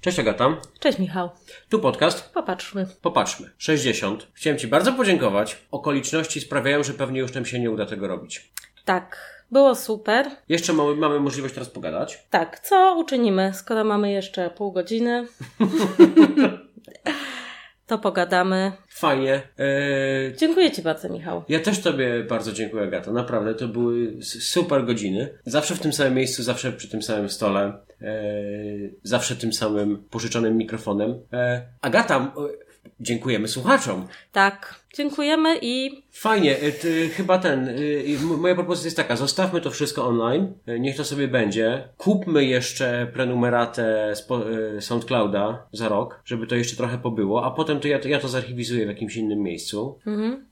Cześć Agata. Cześć Michał. Tu podcast. Popatrzmy. Popatrzmy. 60. Chciałem Ci bardzo podziękować. Okoliczności sprawiają, że pewnie już nam się nie uda tego robić. Tak, było super. Jeszcze mamy, mamy możliwość teraz pogadać. Tak, co uczynimy, skoro mamy jeszcze pół godziny? to pogadamy. Fajnie. Eee, Dziękuję Ci bardzo, Michał. ja też Tobie bardzo dziękuję, Agata. Naprawdę, to były super godziny. Zawsze w tym samym miejscu, zawsze przy tym samym stole. Eee, zawsze tym samym pożyczonym mikrofonem. Eee, Agata, e, dziękujemy słuchaczom. Tak, dziękujemy i Fajnie, y, ty, chyba ten, y, moja propozycja jest taka, zostawmy to wszystko online, y, niech to sobie będzie, kupmy jeszcze prenumeratę spo, y, SoundClouda za rok, żeby to jeszcze trochę pobyło, a potem to ja, to ja to zarchiwizuję w jakimś innym miejscu.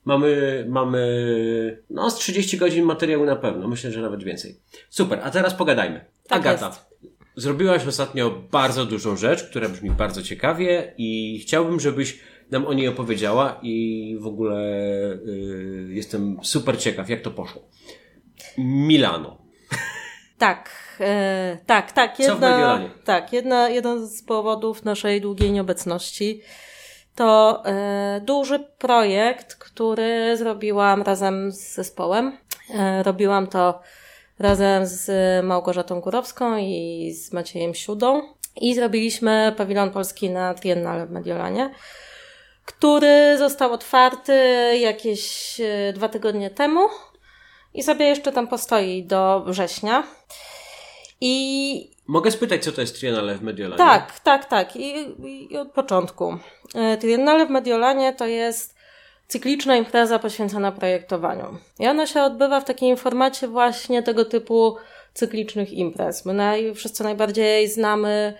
Mamy, mamy, no z 30 godzin materiału na pewno, myślę, że nawet więcej. Super, a teraz pogadajmy. Tak Agata. jest. Zrobiłaś ostatnio bardzo dużą rzecz, która brzmi bardzo ciekawie i chciałbym, żebyś nam o niej opowiedziała i w ogóle y, jestem super ciekaw, jak to poszło. Milano. tak, e, tak, tak. Mediolanie? tak, jedna, jeden z powodów naszej długiej nieobecności to e, duży projekt, który zrobiłam razem z zespołem. E, robiłam to razem z Małgorzatą Górowską i z Maciejem Siudą. I zrobiliśmy pawilon polski na Triennale w Mediolanie, który został otwarty jakieś e, dwa tygodnie temu i sobie jeszcze tam postoi do września. I Mogę spytać, co to jest Triennale w Mediolanie? tak, tak, tak. I, i od początku. E, Triennale w Mediolanie to jest cykliczna impreza poświęcona projektowaniu. I ona się odbywa w takim formacie właśnie tego typu cyklicznych imprez. My naj, wszyscy najbardziej znamy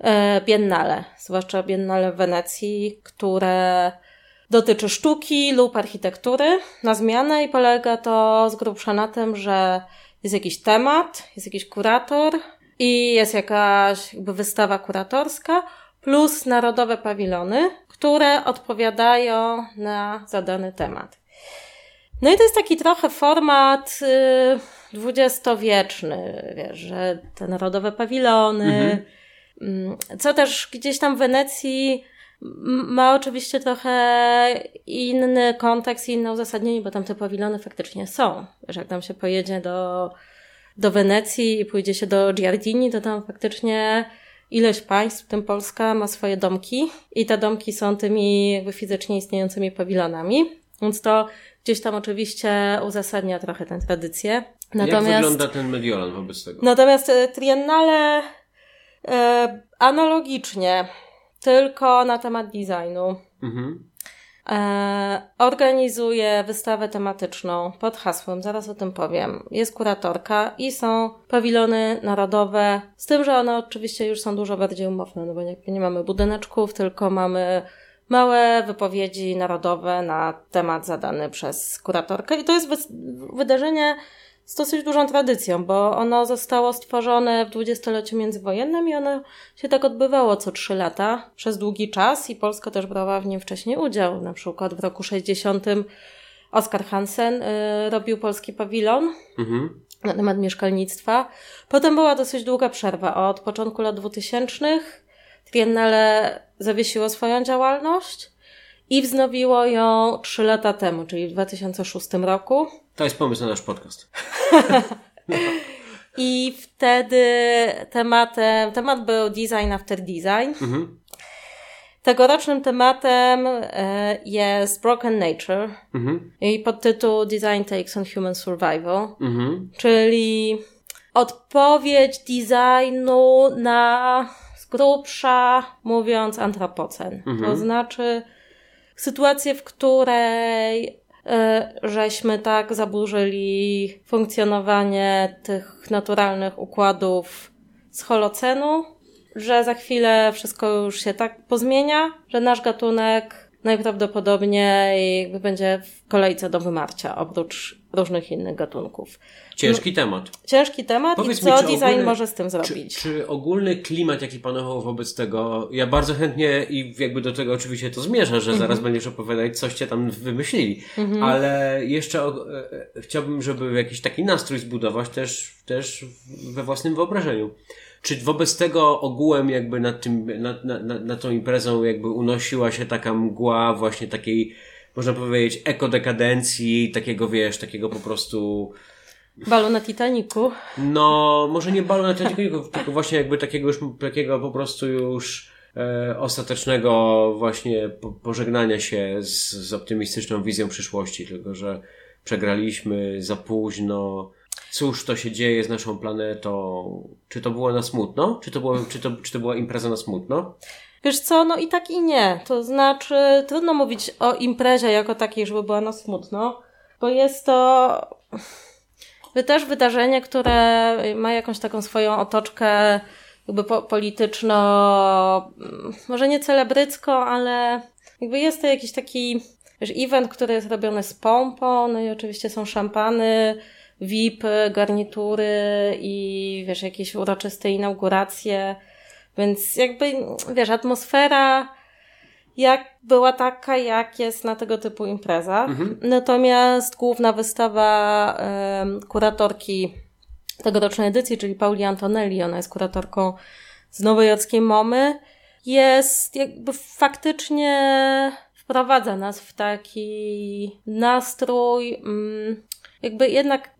e, Biennale, zwłaszcza Biennale w Wenecji, które dotyczy sztuki lub architektury na zmianę i polega to z grubsza na tym, że jest jakiś temat, jest jakiś kurator i jest jakaś jakby wystawa kuratorska plus narodowe pawilony, które odpowiadają na zadany temat. No i to jest taki trochę format y, dwudziestowieczny, wiesz, że te narodowe pawilony, mm, co też gdzieś tam w Wenecji ma oczywiście trochę inny kontekst i inne uzasadnienie, bo tam te pawilony faktycznie są. Wiesz, jak tam się pojedzie do, do Wenecji i pójdzie się do Giardini, to tam faktycznie ileś państw, w tym Polska, ma swoje domki i te domki są tymi jakby fizycznie istniejącymi pawilonami. Więc to gdzieś tam oczywiście uzasadnia trochę tę tradycję. Jak wygląda ten Mediolan wobec tego? Natomiast e, Triennale e, analogicznie, tylko na temat designu. Mhm. E, organizuje wystawę tematyczną pod hasłem, zaraz o tym powiem. Jest kuratorka i są pawilony narodowe, z tym, że one oczywiście już są dużo bardziej umowne, no bo nie, nie mamy budyneczków, tylko mamy małe wypowiedzi narodowe na temat zadany przez kuratorkę. I to jest wydarzenie z dosyć dużą tradycją, bo ono zostało stworzone w dwudziestoleciu międzywojennym i ono się tak odbywało co trzy lata przez długi czas i Polska też brała w nim wcześniej udział. Na przykład w roku 60 Oskar Hansen y, robił polski pawilon Mhm. na temat mieszkalnictwa. Potem była dosyć długa przerwa. Od początku lat 2000 Triennale zawiesiło swoją działalność i wznowiło ją trzy lata temu, czyli w 2006 roku. To jest pomysł na nasz podcast. I wtedy tematem, temat był design after design. Mhm. Tegorocznym tematem e, jest Broken Nature Mhm. i podtytuł Design Takes on Human Survival, Mhm. czyli odpowiedź designu na z grubsza mówiąc antropocen. To znaczy sytuację, w której e, żeśmy tak zaburzyli funkcjonowanie tych naturalnych układów z holocenu, że za chwilę wszystko już się tak pozmienia, że nasz gatunek najprawdopodobniej będzie w kolejce do wymarcia, oprócz różnych innych gatunków. Ciężki temat. Ciężki temat Powiedz i mi, co czy design ogólny- może z tym Czy, zrobić. czy ogólny klimat, jaki panował wobec tego, ja bardzo chętnie i jakby do tego oczywiście to zmierzę, że zaraz będziesz opowiadać, coście tam wymyślili, ale jeszcze o, e, chciałbym, żeby jakiś taki nastrój zbudować też, też we własnym wyobrażeniu. czy wobec tego ogółem jakby nad tym, nad, nad, nad tą imprezą jakby unosiła się taka mgła właśnie takiej, można powiedzieć, ekodekadencji, takiego wiesz, takiego po prostu Balu na Titaniku. No, może nie balu na Titaniku, tylko właśnie jakby takiego już, takiego po prostu już e, ostatecznego właśnie po, pożegnania się z, z optymistyczną wizją przyszłości, tylko że przegraliśmy za późno. Cóż to się dzieje z naszą planetą? Czy to było na smutno? Czy to, było, czy to, czy to była impreza na smutno? Wiesz co, no i tak i nie. To znaczy, trudno mówić o imprezie jako takiej, żeby była na smutno, bo jest to też wydarzenie, które ma jakąś taką swoją otoczkę jakby po, polityczno, mm, może nie celebrycką, ale jakby jest to jakiś taki wiesz, event, który jest robiony z pompą, no i oczywiście są szampany, VIP, garnitury i wiesz, jakieś uroczyste inauguracje, więc jakby, wiesz, atmosfera jak była taka, jak jest na tego typu imprezach. Mhm. Natomiast główna wystawa kuratorki tegorocznej edycji, czyli Pauli Antonelli, ona jest kuratorką z nowojorskiej Momy, jest jakby faktycznie wprowadza nas w taki nastrój, mm, jakby jednak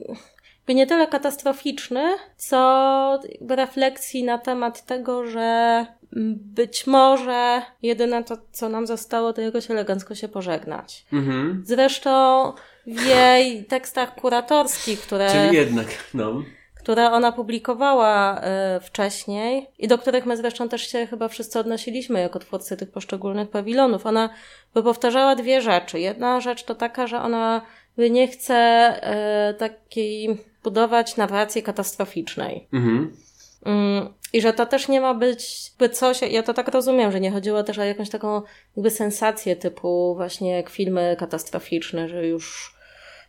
nie tyle katastroficzny, co refleksji na temat tego, że być może jedyne to, co nam zostało, to jakoś elegancko się pożegnać. Mhm. Zresztą w jej tekstach kuratorskich, które... Czyli jednak, no które ona publikowała y, wcześniej i do których my zresztą też się chyba wszyscy odnosiliśmy jako twórcy tych poszczególnych pawilonów. Ona by powtarzała dwie rzeczy. Jedna rzecz to taka, że ona by nie chce y, takiej budować narracji katastroficznej. Mhm. Mm, I że to też nie ma być jakby coś, ja to tak rozumiem, że nie chodziło też o jakąś taką jakby sensację typu właśnie jak filmy katastroficzne, że już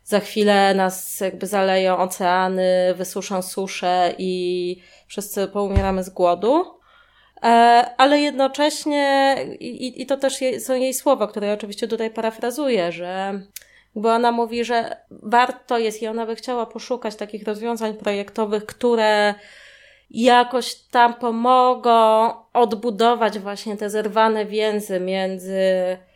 za chwilę nas jakby zaleją oceany, wysuszą susze i wszyscy poumieramy z głodu. E, ale jednocześnie, i, i to też są jej słowa, które ja oczywiście tutaj parafrazuję, że bo ona mówi, że warto jest i ona by chciała poszukać takich rozwiązań projektowych, które jakoś tam pomogą odbudować właśnie te zerwane więzy między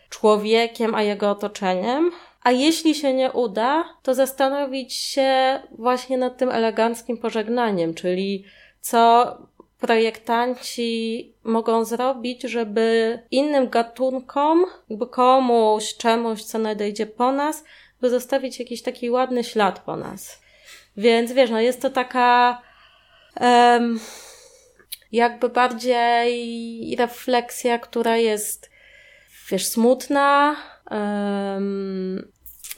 człowiekiem a jego otoczeniem. A jeśli się nie uda, to zastanowić się właśnie nad tym eleganckim pożegnaniem, czyli co projektanci mogą zrobić, żeby innym gatunkom, jakby komuś, czemuś, co nadejdzie po nas, by zostawić jakiś taki ładny ślad po nas. Więc wiesz, no jest to taka um, jakby bardziej refleksja, która jest wiesz, smutna, um,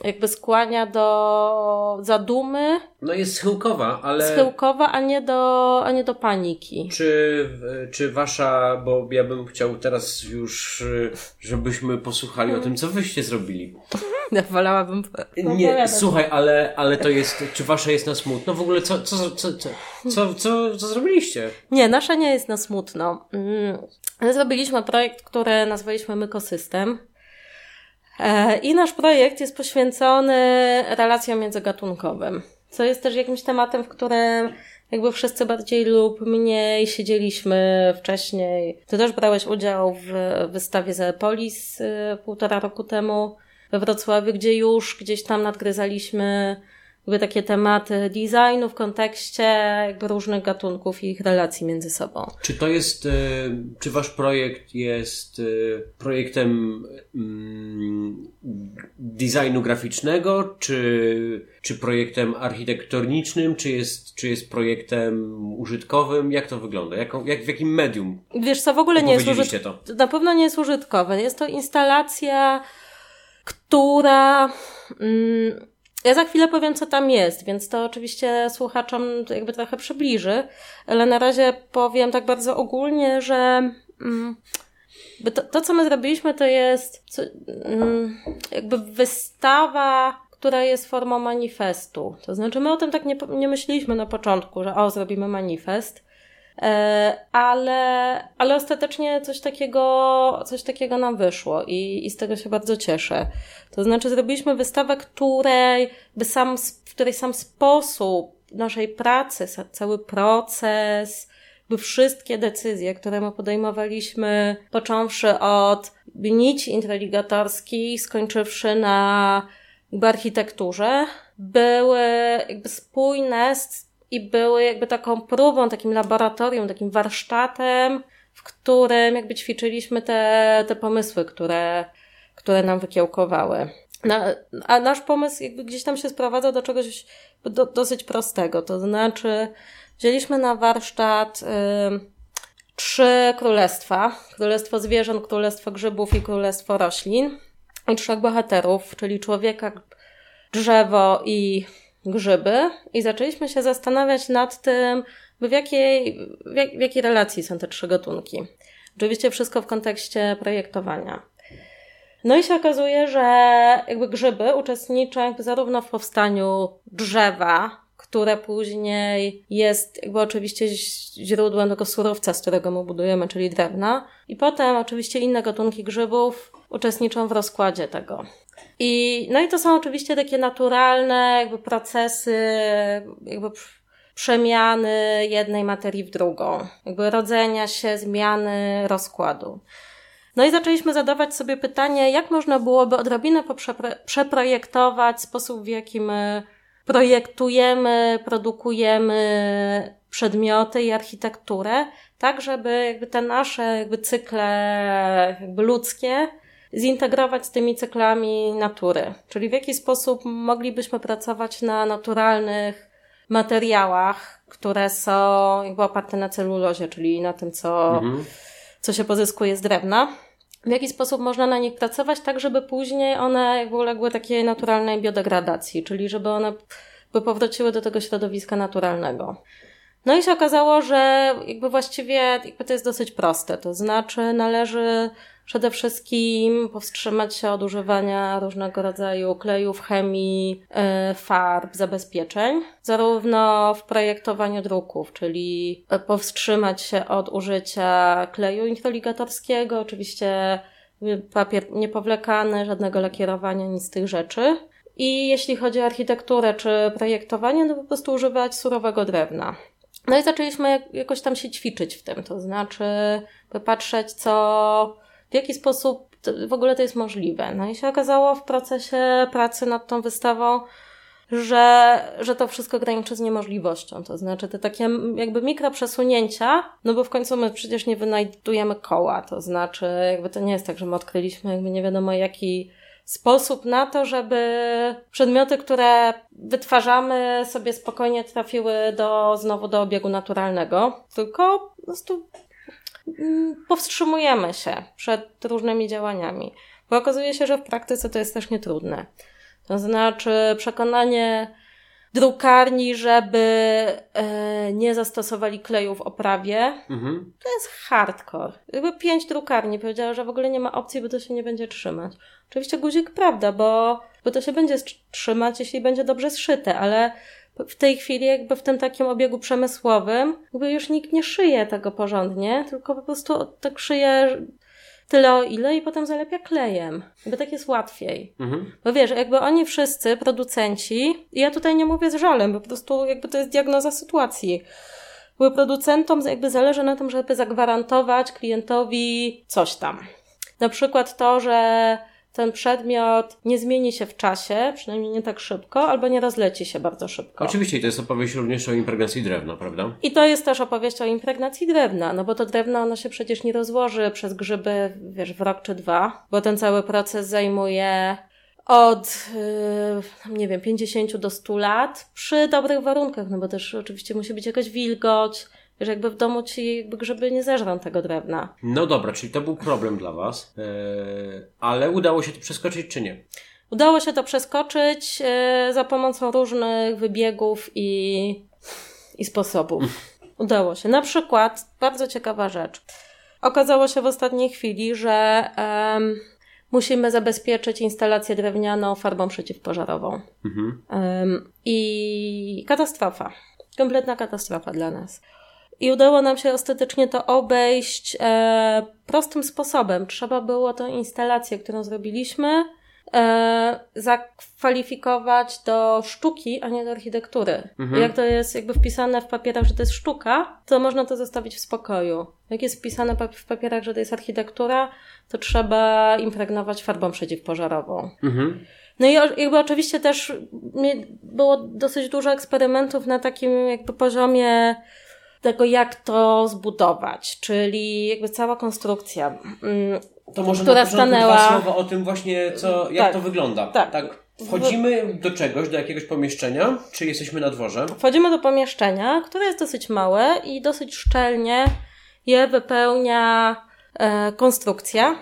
jakby skłania do zadumy. No jest schyłkowa, ale... Schyłkowa, a nie do, a nie do paniki. Czy, czy wasza, bo ja bym chciał teraz już, żebyśmy posłuchali o tym, co wyście zrobili. Ja wolałabym Nie, słuchaj, ale, ale to jest, czy wasza jest na smutno? W ogóle co, co, co, co, co, co, co zrobiliście? Nie, nasza nie jest na smutno. Mm, zrobiliśmy projekt, który nazwaliśmy Mykosystem. E, I nasz projekt jest poświęcony relacjom międzygatunkowym, co jest też jakimś tematem, w którym jakby wszyscy bardziej lub mniej siedzieliśmy wcześniej. Ty też brałeś udział w wystawie Zeopolis e, półtora roku temu we Wrocławiu, gdzie już gdzieś tam nadgryzaliśmy jakby takie tematy designu w kontekście jakby różnych gatunków i ich relacji między sobą. Czy to jest, e, czy wasz projekt jest e, projektem mm, designu graficznego, czy, czy projektem architektonicznym, czy jest, czy jest projektem użytkowym? Jak to wygląda? Jak, jak, w jakim medium? Wiesz co, w ogóle nie jest użytkowe. Na pewno nie jest użytkowe. Jest to instalacja, która... Mm, ja za chwilę powiem, co tam jest, więc to oczywiście słuchaczom jakby trochę przybliży, ale na razie powiem tak bardzo ogólnie, że mm, to, to, co my zrobiliśmy, to jest co, mm, jakby wystawa, która jest formą manifestu. To znaczy, my o tym tak nie, nie myśleliśmy na początku, że o, zrobimy manifest, ale, ale ostatecznie coś takiego, coś takiego nam wyszło i, i z tego się bardzo cieszę. To znaczy, zrobiliśmy wystawę, której, by sam, w której sam sposób naszej pracy, cały proces by wszystkie decyzje, które my podejmowaliśmy, począwszy od nici introligatorskiej, skończywszy na jakby architekturze, były jakby spójne i były jakby taką próbą, takim laboratorium, takim warsztatem, w którym jakby ćwiczyliśmy te, te pomysły, które, które nam wykiełkowały. Na, a nasz pomysł jakby gdzieś tam się sprowadza do czegoś do, dosyć prostego. To znaczy, wzięliśmy na warsztat y, trzy królestwa. Królestwo zwierząt, królestwo grzybów i królestwo roślin. I trzech bohaterów, czyli człowieka, drzewo i grzyby. I zaczęliśmy się zastanawiać nad tym, w jakiej, w, jak, w jakiej relacji są te trzy gatunki. Oczywiście wszystko w kontekście projektowania. No i się okazuje, że jakby grzyby uczestniczą jakby zarówno w powstaniu drzewa, które później jest jakby oczywiście źródłem tego surowca, z którego my budujemy, czyli drewna. I potem oczywiście inne gatunki grzybów uczestniczą w rozkładzie tego. I, no i to są oczywiście takie naturalne jakby procesy, jakby przemiany jednej materii w drugą, jakby rodzenia się, zmiany rozkładu. No i zaczęliśmy zadawać sobie pytanie, jak można byłoby odrobinę przeprojektować sposób, w jaki my projektujemy, produkujemy przedmioty i architekturę, tak żeby jakby te nasze jakby cykle jakby ludzkie zintegrować z tymi cyklami natury. Czyli w jaki sposób moglibyśmy pracować na naturalnych materiałach, które są jakby oparte na celulozie, czyli na tym, co, mhm. co się pozyskuje z drewna. W jaki sposób można na nich pracować, tak żeby później one jakby uległy takiej naturalnej biodegradacji, czyli żeby one by powróciły do tego środowiska naturalnego. No i się okazało, że jakby właściwie jakby to jest dosyć proste. To znaczy należy przede wszystkim powstrzymać się od używania różnego rodzaju klejów, chemii, e, farb, zabezpieczeń, zarówno w projektowaniu druków, czyli powstrzymać się od użycia kleju introligatorskiego, oczywiście papier niepowlekany, żadnego lakierowania, nic z tych rzeczy. I jeśli chodzi o architekturę czy projektowanie, no po prostu używać surowego drewna. No i zaczęliśmy jakoś tam się ćwiczyć w tym, to znaczy popatrzeć, co, w jaki sposób w ogóle to jest możliwe. No i się okazało w procesie pracy nad tą wystawą, że, że to wszystko graniczy z niemożliwością. To znaczy te takie jakby mikroprzesunięcia, no bo w końcu my przecież nie wynajdujemy koła. To znaczy jakby to nie jest tak, że my odkryliśmy jakby nie wiadomo jaki sposób na to, żeby przedmioty, które wytwarzamy, sobie spokojnie trafiły do, znowu do obiegu naturalnego, tylko po prostu powstrzymujemy się przed różnymi działaniami. Bo okazuje się, że w praktyce to jest też nietrudne. To znaczy przekonanie drukarni, żeby e, nie zastosowali kleju w oprawie. Mhm. To jest hardcore. Jakby pięć drukarni powiedziała, że w ogóle nie ma opcji, bo to się nie będzie trzymać. Oczywiście guzik prawda, bo, bo to się będzie trzymać, jeśli będzie dobrze zszyte, ale w tej chwili jakby w tym takim obiegu przemysłowym jakby już nikt nie szyje tego porządnie, tylko po prostu tak szyje tyle o ile i potem zalepia klejem. Jakby tak jest łatwiej. Mhm. Bo wiesz, jakby oni wszyscy, producenci, i ja tutaj nie mówię z żalem, po prostu jakby to jest diagnoza sytuacji. Bo producentom jakby zależy na tym, żeby zagwarantować klientowi coś tam. Na przykład to, że ten przedmiot nie zmieni się w czasie, przynajmniej nie tak szybko, albo nie rozleci się bardzo szybko. Oczywiście, to jest opowieść również o impregnacji drewna, prawda? I to jest też opowieść o impregnacji drewna, no bo to drewno ono się przecież nie rozłoży przez grzyby, wiesz, w rok czy dwa, bo ten cały proces zajmuje od, yy, nie wiem, 50 do 100 lat przy dobrych warunkach, no bo też oczywiście musi być jakaś wilgoć, że jakby w domu ci jakby grzyby nie zeżrą tego drewna. No dobra, czyli to był problem dla Was, yy, ale udało się to przeskoczyć czy nie? Udało się to przeskoczyć yy, za pomocą różnych wybiegów i, i sposobów. Udało się. Na przykład, bardzo ciekawa rzecz. Okazało się w ostatniej chwili, że um, musimy zabezpieczyć instalację drewnianą farbą przeciwpożarową. Mhm. Um, I katastrofa. Kompletna katastrofa dla nas. I udało nam się ostatecznie to obejść e, prostym sposobem. Trzeba było tę instalację, którą zrobiliśmy, e, zakwalifikować do sztuki, a nie do architektury. Mhm. Jak to jest jakby wpisane w papierach, że to jest sztuka, to można to zostawić w spokoju. Jak jest wpisane w papierach, że to jest architektura, to trzeba impregnować farbą przeciwpożarową. Mhm. No i jakby oczywiście też było dosyć dużo eksperymentów na takim jakby poziomie tego, jak to zbudować, czyli jakby cała konstrukcja. Mm, to może która na stanęła... dwa słowa o tym właśnie, co, jak tak, to wygląda. Tak. tak. Wchodzimy do czegoś, do jakiegoś pomieszczenia, czy jesteśmy na dworze? Wchodzimy do pomieszczenia, które jest dosyć małe i dosyć szczelnie je wypełnia e, konstrukcja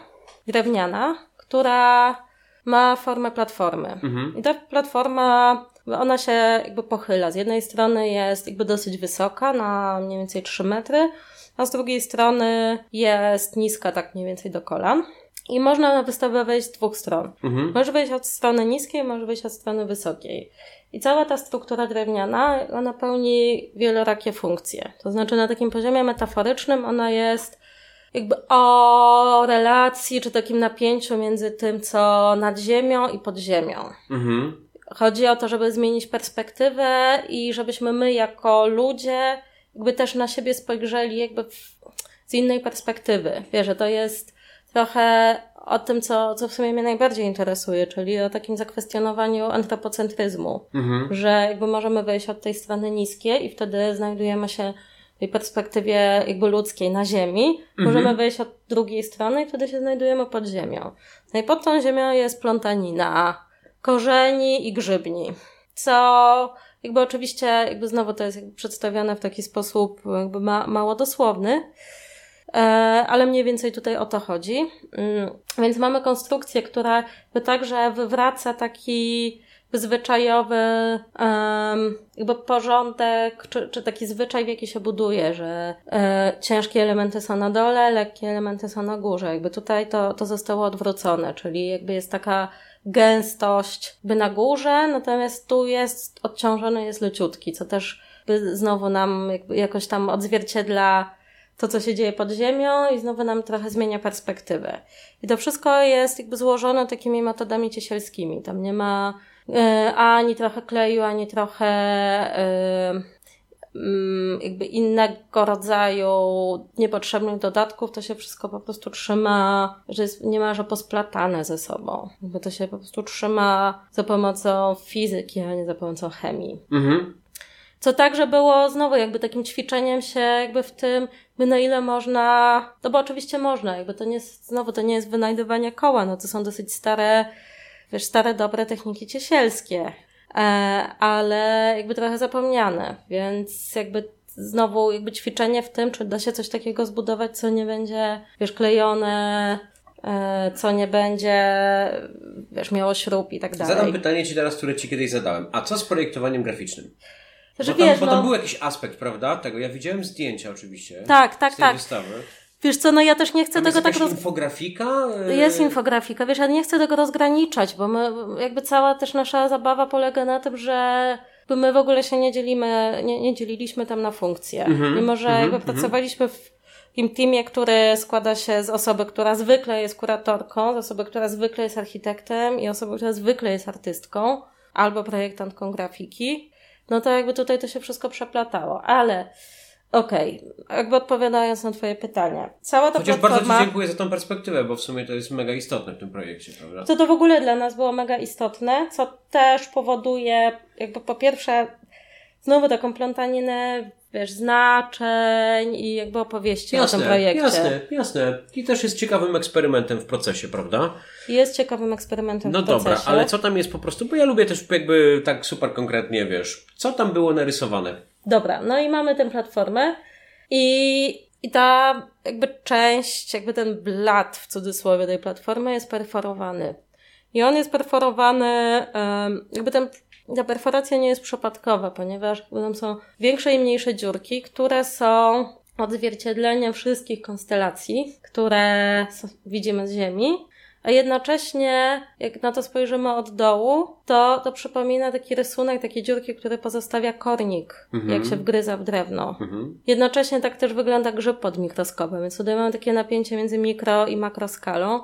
drewniana, która ma formę platformy. Mhm. I ta platforma, ona się jakby pochyla. Z jednej strony jest jakby dosyć wysoka, na mniej więcej 3 metry, a z drugiej strony jest niska, tak mniej więcej do kolan. I można na wystawę wejść z dwóch stron. Mhm. Może wejść od strony niskiej, może wejść od strony wysokiej. I cała ta struktura drewniana, ona pełni wielorakie funkcje. To znaczy na takim poziomie metaforycznym ona jest jakby o relacji, czy takim napięciu między tym, co nad ziemią i pod ziemią. Mhm. Chodzi o to, żeby zmienić perspektywę i żebyśmy my jako ludzie jakby też na siebie spojrzeli jakby w, z innej perspektywy. Wiesz, że to jest trochę o tym, co, co w sumie mnie najbardziej interesuje, czyli o takim zakwestionowaniu antropocentryzmu, mhm. że jakby możemy wejść od tej strony niskiej i wtedy znajdujemy się w tej perspektywie jakby ludzkiej na ziemi, mhm. możemy wejść od drugiej strony i wtedy się znajdujemy pod ziemią. No i pod tą ziemią jest plątanina korzeni i grzybni, co jakby oczywiście, jakby znowu to jest jakby przedstawione w taki sposób jakby ma, mało dosłowny, e, ale mniej więcej tutaj o to chodzi. Mm, więc mamy konstrukcję, która także wywraca taki zwyczajowy jakby porządek, czy, czy taki zwyczaj, w jaki się buduje, że e, ciężkie elementy są na dole, lekkie elementy są na górze. Jakby tutaj to, to zostało odwrócone, czyli jakby jest taka gęstość by na górze, natomiast tu jest odciążony, jest leciutki, co też znowu nam jakoś tam odzwierciedla to, co się dzieje pod ziemią i znowu nam trochę zmienia perspektywę. I to wszystko jest jakby złożone takimi metodami ciesielskimi. Tam nie ma e, ani trochę kleju, ani trochę Mm, jakby innego rodzaju niepotrzebnych dodatków, to się wszystko po prostu trzyma, że jest niemalże posplatane ze sobą. Jakby to się po prostu trzyma za pomocą fizyki, a nie za pomocą chemii. Mhm. Co także było znowu jakby takim ćwiczeniem się jakby w tym, by na ile można, no bo oczywiście można, jakby to nie jest, znowu to nie jest wynajdywanie koła, no to są dosyć stare, wiesz, stare, dobre techniki ciesielskie. E, ale jakby trochę zapomniane, więc jakby znowu jakby ćwiczenie w tym, czy da się coś takiego zbudować, co nie będzie, wiesz, klejone, e, co nie będzie, wiesz, miało śrub i tak dalej. Zadam pytanie Ci teraz, które Ci kiedyś zadałem. A co z projektowaniem graficznym? Że bo, tam, wiesz, bo tam no... był jakiś aspekt, prawda? Tego ja widziałem zdjęcia oczywiście. Tak, tak, z tej tak. Wystawy. Wiesz co, no ja też nie chcę Tam tego jest tak... Roz... infografika? Jest infografika, wiesz, ja nie chcę tego rozgraniczać, bo my, jakby cała też nasza zabawa polega na tym, że my w ogóle się nie dzielimy, nie, nie dzieliliśmy tam na funkcje. Mm-hmm, Mimo, że mm-hmm, jakby mm-hmm. pracowaliśmy w takim teamie, który składa się z osoby, która zwykle jest kuratorką, z osoby, która zwykle jest architektem i osoby, która zwykle jest artystką albo projektantką grafiki, no to jakby tutaj to się wszystko przeplatało. Ale Okej, okay. jakby odpowiadając na Twoje pytanie. Cała ta Chociaż platforma... bardzo Ci dziękuję za tą perspektywę, bo w sumie to jest mega istotne w tym projekcie, prawda? Co to w ogóle dla nas było mega istotne, co też powoduje, jakby po pierwsze, znowu taką plątaninę, wiesz, znaczeń i jakby opowieści jasne, o tym projekcie. Jasne, jasne. I też jest ciekawym eksperymentem w procesie, prawda? Jest ciekawym eksperymentem no w procesie. No dobra, ale co tam jest po prostu, bo ja lubię też jakby tak super konkretnie, wiesz, co tam było narysowane? Dobra, no i mamy tę platformę i, i ta jakby część, jakby ten blat w cudzysłowie tej platformy jest perforowany. I on jest perforowany, jakby ten, ta perforacja nie jest przypadkowa, ponieważ tam są większe i mniejsze dziurki, które są odzwierciedleniem wszystkich konstelacji, które widzimy z Ziemi a jednocześnie, jak na to spojrzymy od dołu, to, to przypomina taki rysunek, takie dziurki, które pozostawia kornik, mhm. jak się wgryza w drewno. Mhm. Jednocześnie tak też wygląda grzyb pod mikroskopem, więc tutaj mamy takie napięcie między mikro i makroskalą.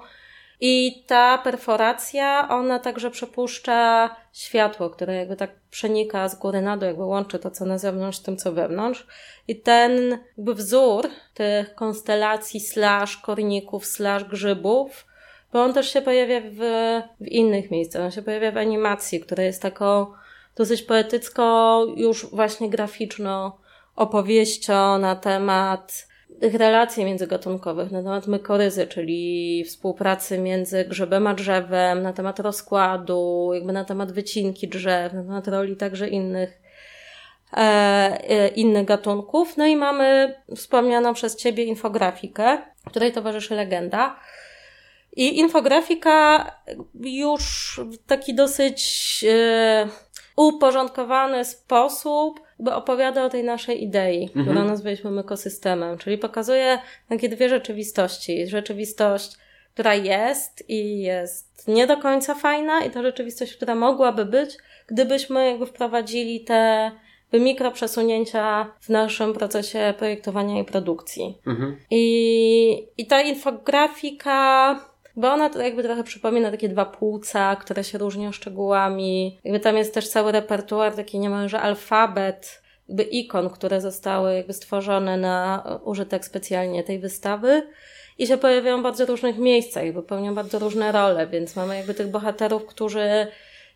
I ta perforacja, ona także przepuszcza światło, które jakby tak przenika z góry na dół, jakby łączy to, co na zewnątrz, z tym, co wewnątrz. I ten jakby wzór tych konstelacji slash korników slash grzybów, bo on też się pojawia w, w innych miejscach. On się pojawia w animacji, która jest taką dosyć poetycko, już właśnie graficzno opowieścią na temat tych relacji międzygatunkowych, na temat mykoryzy, czyli współpracy między grzebem a drzewem, na temat rozkładu, jakby na temat wycinki drzew, na temat roli także innych, e, e, innych gatunków. No i mamy wspomnianą przez Ciebie infografikę, której towarzyszy legenda. I infografika już w taki dosyć e, uporządkowany sposób jakby opowiada o tej naszej idei, mhm. którą nazwaliśmy ekosystemem, czyli pokazuje takie dwie rzeczywistości. Rzeczywistość, która jest i jest nie do końca fajna i ta rzeczywistość, która mogłaby być, gdybyśmy jakby wprowadzili te mikroprzesunięcia w naszym procesie projektowania i produkcji. Mhm. I, I ta infografika bo ona to jakby trochę przypomina takie dwa płuca, które się różnią szczegółami. Jakby tam jest też cały repertuar, taki niemalże alfabet, jakby ikon, które zostały jakby stworzone na użytek specjalnie tej wystawy i się pojawiają w bardzo różnych miejscach i wypełniają bardzo różne role, więc mamy jakby tych bohaterów, którzy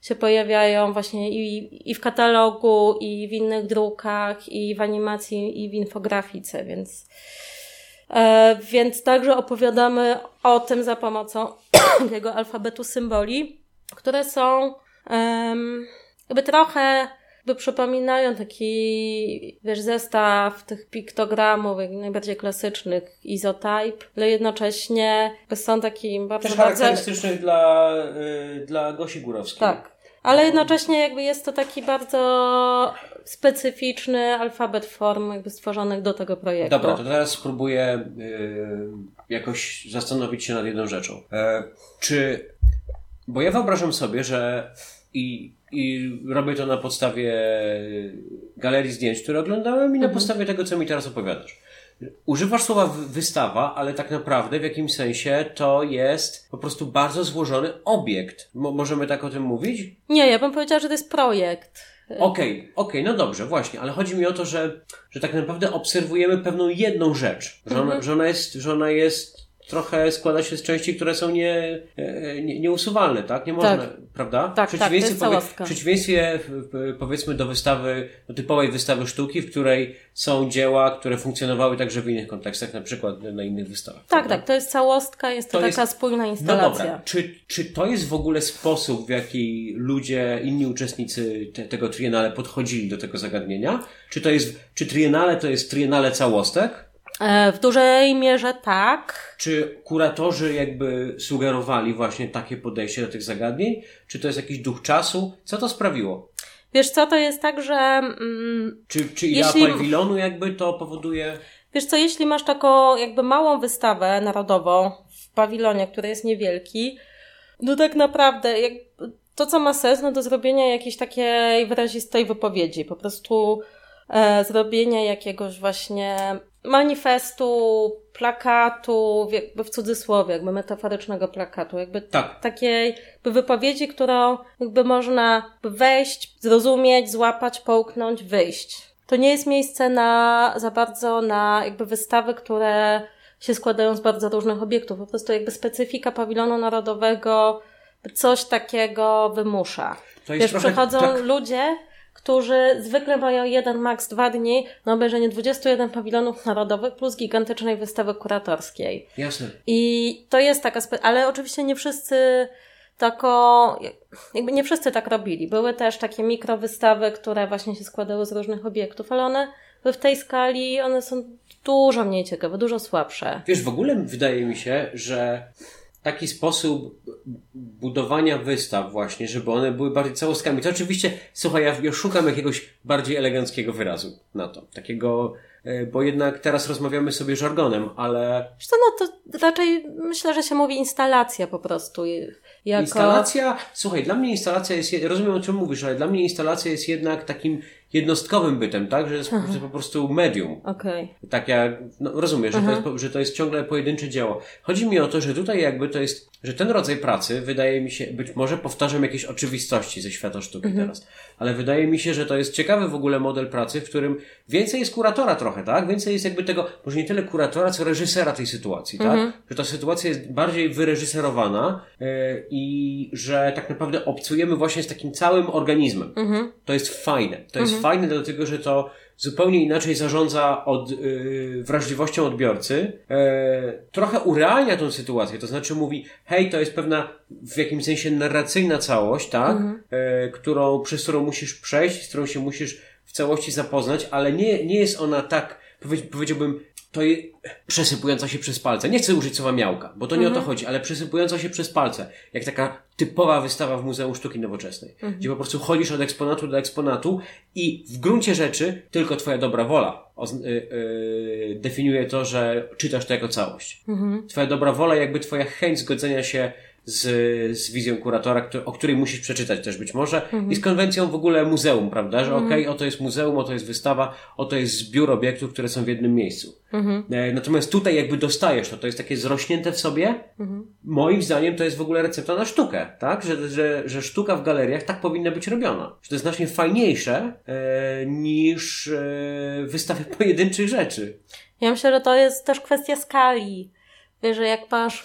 się pojawiają właśnie i, i w katalogu, i w innych drukach, i w animacji, i w infografice, więc więc także opowiadamy o tym za pomocą jego alfabetu symboli, które są um, jakby trochę jakby przypominają taki, wiesz, zestaw tych piktogramów, najbardziej klasycznych, izotype, ale jednocześnie są takim bardzo... Też charakterystycznych bardzo... dla, y, dla Gosi Górowskiej. Tak. Ale jednocześnie jakby jest to taki bardzo specyficzny alfabet form jakby stworzonych do tego projektu. Dobra, to teraz spróbuję y, jakoś zastanowić się nad jedną rzeczą. E, czy, bo ja wyobrażam sobie, że i, i robię to na podstawie galerii zdjęć, które oglądałem i na mhm. podstawie tego, co mi teraz opowiadasz. Używasz słowa wystawa, ale tak naprawdę w jakimś sensie to jest po prostu bardzo złożony obiekt. Mo możemy tak o tym mówić? Nie, ja bym powiedziała, że to jest projekt. Okej, okay, okej, okay, no dobrze, właśnie, ale chodzi mi o to, że, że tak naprawdę obserwujemy pewną jedną rzecz, że ona, mhm. że ona, jest, że ona jest trochę składa się z części, które są nie, e, nie, nieusuwalne, tak? Nie można, tak. prawda? Tak, w przeciwieństwie, tak, to jest powie, w przeciwieństwie powiedzmy do wystawy, do typowej wystawy sztuki, w której są dzieła, które funkcjonowały także w innych kontekstach, na przykład na innych wystawach. Tak, prawda? tak, to jest całostka, jest to, to taka jest... spójna instalacja. No dobra, czy, czy to jest w ogóle sposób, w jaki ludzie, inni uczestnicy te, tego triennale podchodzili do tego zagadnienia? Czy to jest, czy triennale to jest triennale całostek? E, w dużej mierze tak. Czy kuratorzy jakby sugerowali właśnie takie podejście do tych zagadnień? Czy to jest jakiś duch czasu? Co to sprawiło? Wiesz co, to jest tak, że... Mm, czy, czy jeśli... pawilonu jakby to powoduje... Wiesz co, jeśli masz taką jakby małą wystawę narodową w pawilonie, który jest niewielki, no tak naprawdę jak, to, co ma sens, no do zrobienia jakiejś takiej wyrazistej wypowiedzi. Po prostu e, zrobienia jakiegoś właśnie manifestu, plakatu, jakby w cudzysłowie, jakby metaforycznego plakatu, jakby tak. takiej jakby wypowiedzi, którą jakby można wejść, zrozumieć, złapać, połknąć, wyjść. To nie jest miejsce na, za bardzo na jakby wystawy, które się składają z bardzo różnych obiektów. Po prostu jakby specyfika pawilonu narodowego coś takiego wymusza. To Wiesz, przychodzą tak... ludzie, którzy zwykle mają jeden, maks dwa dni na obejrzenie 21 pawilonów narodowych plus gigantycznej wystawy kuratorskiej. Jasne. I to jest taka, ale oczywiście nie wszyscy tako, jakby nie wszyscy tak robili. Były też takie mikrowystawy, które właśnie się składały z różnych obiektów, ale one w tej skali, one są dużo mniej ciekawe, dużo słabsze. Wiesz, w ogóle wydaje mi się, że taki sposób budowania wystaw właśnie, żeby one były bardziej całostkami. To oczywiście, słuchaj, ja, ja szukam jakiegoś bardziej eleganckiego wyrazu na to. Takiego, e, bo jednak teraz rozmawiamy sobie żargonem, ale... Co, no to raczej myślę, że się mówi instalacja po prostu. Jako... Instalacja, słuchaj, dla mnie instalacja jest, rozumiem o czym mówisz, ale dla mnie instalacja jest jednak takim jednostkowym bytem, tak? Że jest, że jest po prostu medium. Okej. Tak jak, no rozumiesz, że to, jest, że to jest ciągle pojedyncze dzieło. Chodzi mi o to, że tutaj jakby to jest, że ten rodzaj pracy wydaje mi się, być może powtarzam jakieś oczywistości ze świata sztuki teraz, ale wydaje mi się, że to jest ciekawy w ogóle model pracy, w którym więcej jest kuratora trochę, tak? Więcej jest jakby tego, może nie tyle kuratora, co reżysera tej sytuacji, tak? Że ta sytuacja jest bardziej wyreżyserowana yy, i że tak naprawdę obcujemy właśnie z takim całym organizmem. To jest fajne. To jest fajne dlatego, że to zupełnie inaczej zarządza od, yy, wrażliwością odbiorcy, e, trochę urealnia tą sytuację, to znaczy mówi, hej, to jest pewna w jakimś sensie narracyjna całość, tak, e, którą, przez którą musisz przejść, z którą się musisz w całości zapoznać, ale nie, nie jest ona tak, powiedz, powiedziałbym, to jest przesypująca się przez palce. Nie chcę użyć słowa miałka, bo to nie o to chodzi, ale przesypująca się przez palce. Jak taka typowa wystawa w Muzeum Sztuki Nowoczesnej. Gdzie po prostu chodzisz od eksponatu do eksponatu i w gruncie rzeczy tylko twoja dobra wola ozn- y, y, definiuje to, że czytasz to jako całość. Twoja dobra wola, jakby twoja chęć zgodzenia się z, z wizją kuratora, któ- o której musisz przeczytać też być może i z konwencją w ogóle muzeum, prawda? Że okej, oto jest muzeum, oto jest wystawa, oto jest zbiór obiektów, które są w jednym miejscu. E, Natomiast tutaj jakby dostajesz to, to jest takie zrośnięte w sobie. Moim zdaniem to jest w ogóle recepta na sztukę, tak? Że, że, że sztuka w galeriach tak powinna być robiona. Że to jest znacznie fajniejsze e, niż e, wystawy pojedynczych rzeczy. Ja myślę, że to jest też kwestia skali. Wiesz, że jak masz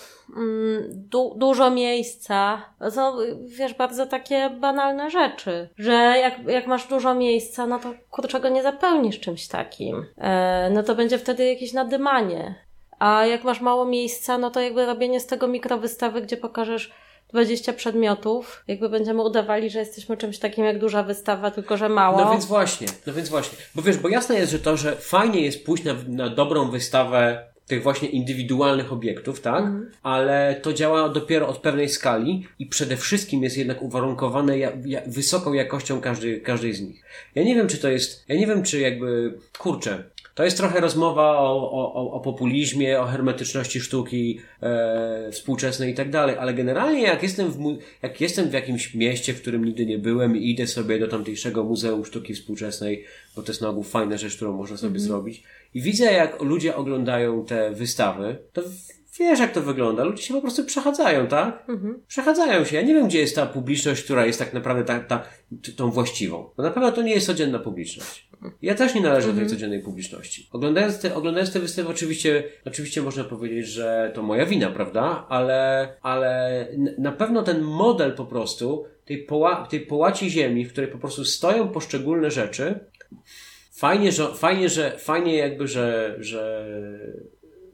du- dużo miejsca, to są, wiesz, bardzo takie banalne rzeczy. Że jak, jak masz dużo miejsca, no to kurczę go nie zapełnisz czymś takim. E, no to będzie wtedy jakieś nadymanie. A jak masz mało miejsca, no to jakby robienie z tego mikrowystawy, gdzie pokażesz 20 przedmiotów, jakby będziemy udawali, że jesteśmy czymś takim jak duża wystawa, tylko że mało. No więc właśnie, no więc właśnie. Bo wiesz, bo jasne jest, że to, że fajnie jest pójść na, na dobrą wystawę tych właśnie indywidualnych obiektów, tak? Ale to działa dopiero od pewnej skali i przede wszystkim jest jednak uwarunkowane ja, ja, wysoką jakością każdej, każdej z nich. Ja nie wiem, czy to jest, ja nie wiem, czy jakby, kurczę, to jest trochę rozmowa o, o, o- populizmie, o hermetyczności sztuki e, współczesnej i tak dalej, ale generalnie jak jestem, w, jak jestem w jakimś mieście, w którym nigdy nie byłem i idę sobie do tamtejszego Muzeum Sztuki Współczesnej, bo to jest na ogół fajna rzecz, którą można sobie zrobić i widzę jak ludzie oglądają te wystawy, to w- wiesz jak to wygląda, ludzie się po prostu przechadzają, tak? Przechadzają się. Ja nie wiem, gdzie jest ta publiczność, która jest tak naprawdę ta, ta, tą właściwą. Bo na pewno to nie jest codzienna publiczność. Ja też nie należę do tej codziennej publiczności. Oglądając te, oglądając te wystawy, oczywiście, oczywiście można powiedzieć, że to moja wina, prawda? Ale, ale na pewno ten model po prostu tej, poła, tej połaci ziemi, w której po prostu stoją poszczególne rzeczy, fajnie, że, fajnie, że, fajnie jakby, że, że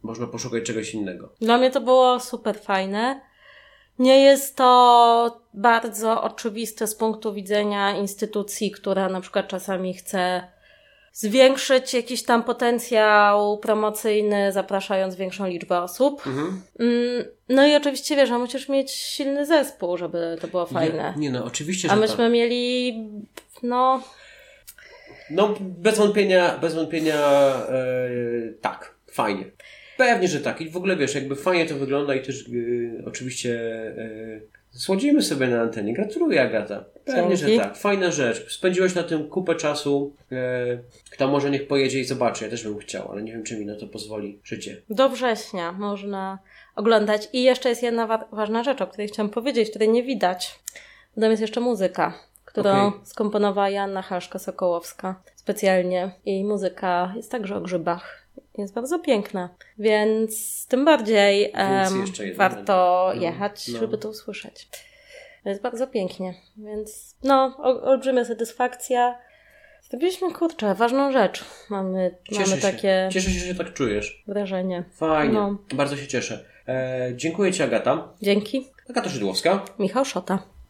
można poszukać czegoś innego. Dla mnie to było super fajne. Nie jest to bardzo oczywiste z punktu widzenia instytucji, która na przykład czasami chce zwiększyć jakiś tam potencjał promocyjny, zapraszając większą liczbę osób. Mhm. Mm, No i oczywiście wiesz, że musisz mieć silny zespół, żeby to było fajne. Nie, nie no, oczywiście, A myśmy tak. mieli, no, No, bez wątpienia, bez wątpienia, e, tak, fajnie. Pewnie, że tak. I w ogóle wiesz, jakby fajnie to wygląda i też e, oczywiście e, słodzimy sobie na antenie. Gratuluję, Agata. Pewnie, Dzięki. że tak. Fajna rzecz. Spędziłeś na tym kupę czasu. E, kto może niech pojedzie i zobaczy. Ja też bym chciał, ale nie wiem, czy mi na to pozwoli życie. do września można oglądać. I jeszcze jest jedna wa- ważna rzecz, o której chciałam powiedzieć, której nie widać. Tam jest jeszcze muzyka, którą Okej. skomponowała Joanna Haszka-Sokołowska specjalnie. Jej muzyka jest także o grzybach. Jest bardzo piękna, więc tym bardziej Więc warto. No, jechać, no. żeby to usłyszeć. Jest bardzo pięknie, więc no, olbrzymia satysfakcja. Zrobiliśmy, kurczę, ważną rzecz. Mamy, Cieszę mamy się. takie Cieszę się, że tak czujesz. wrażenie. Fajnie. No. Bardzo się cieszę. E, dziękuję Ci, Agata. Dzięki. Agata Szydłowska. Michał Szota.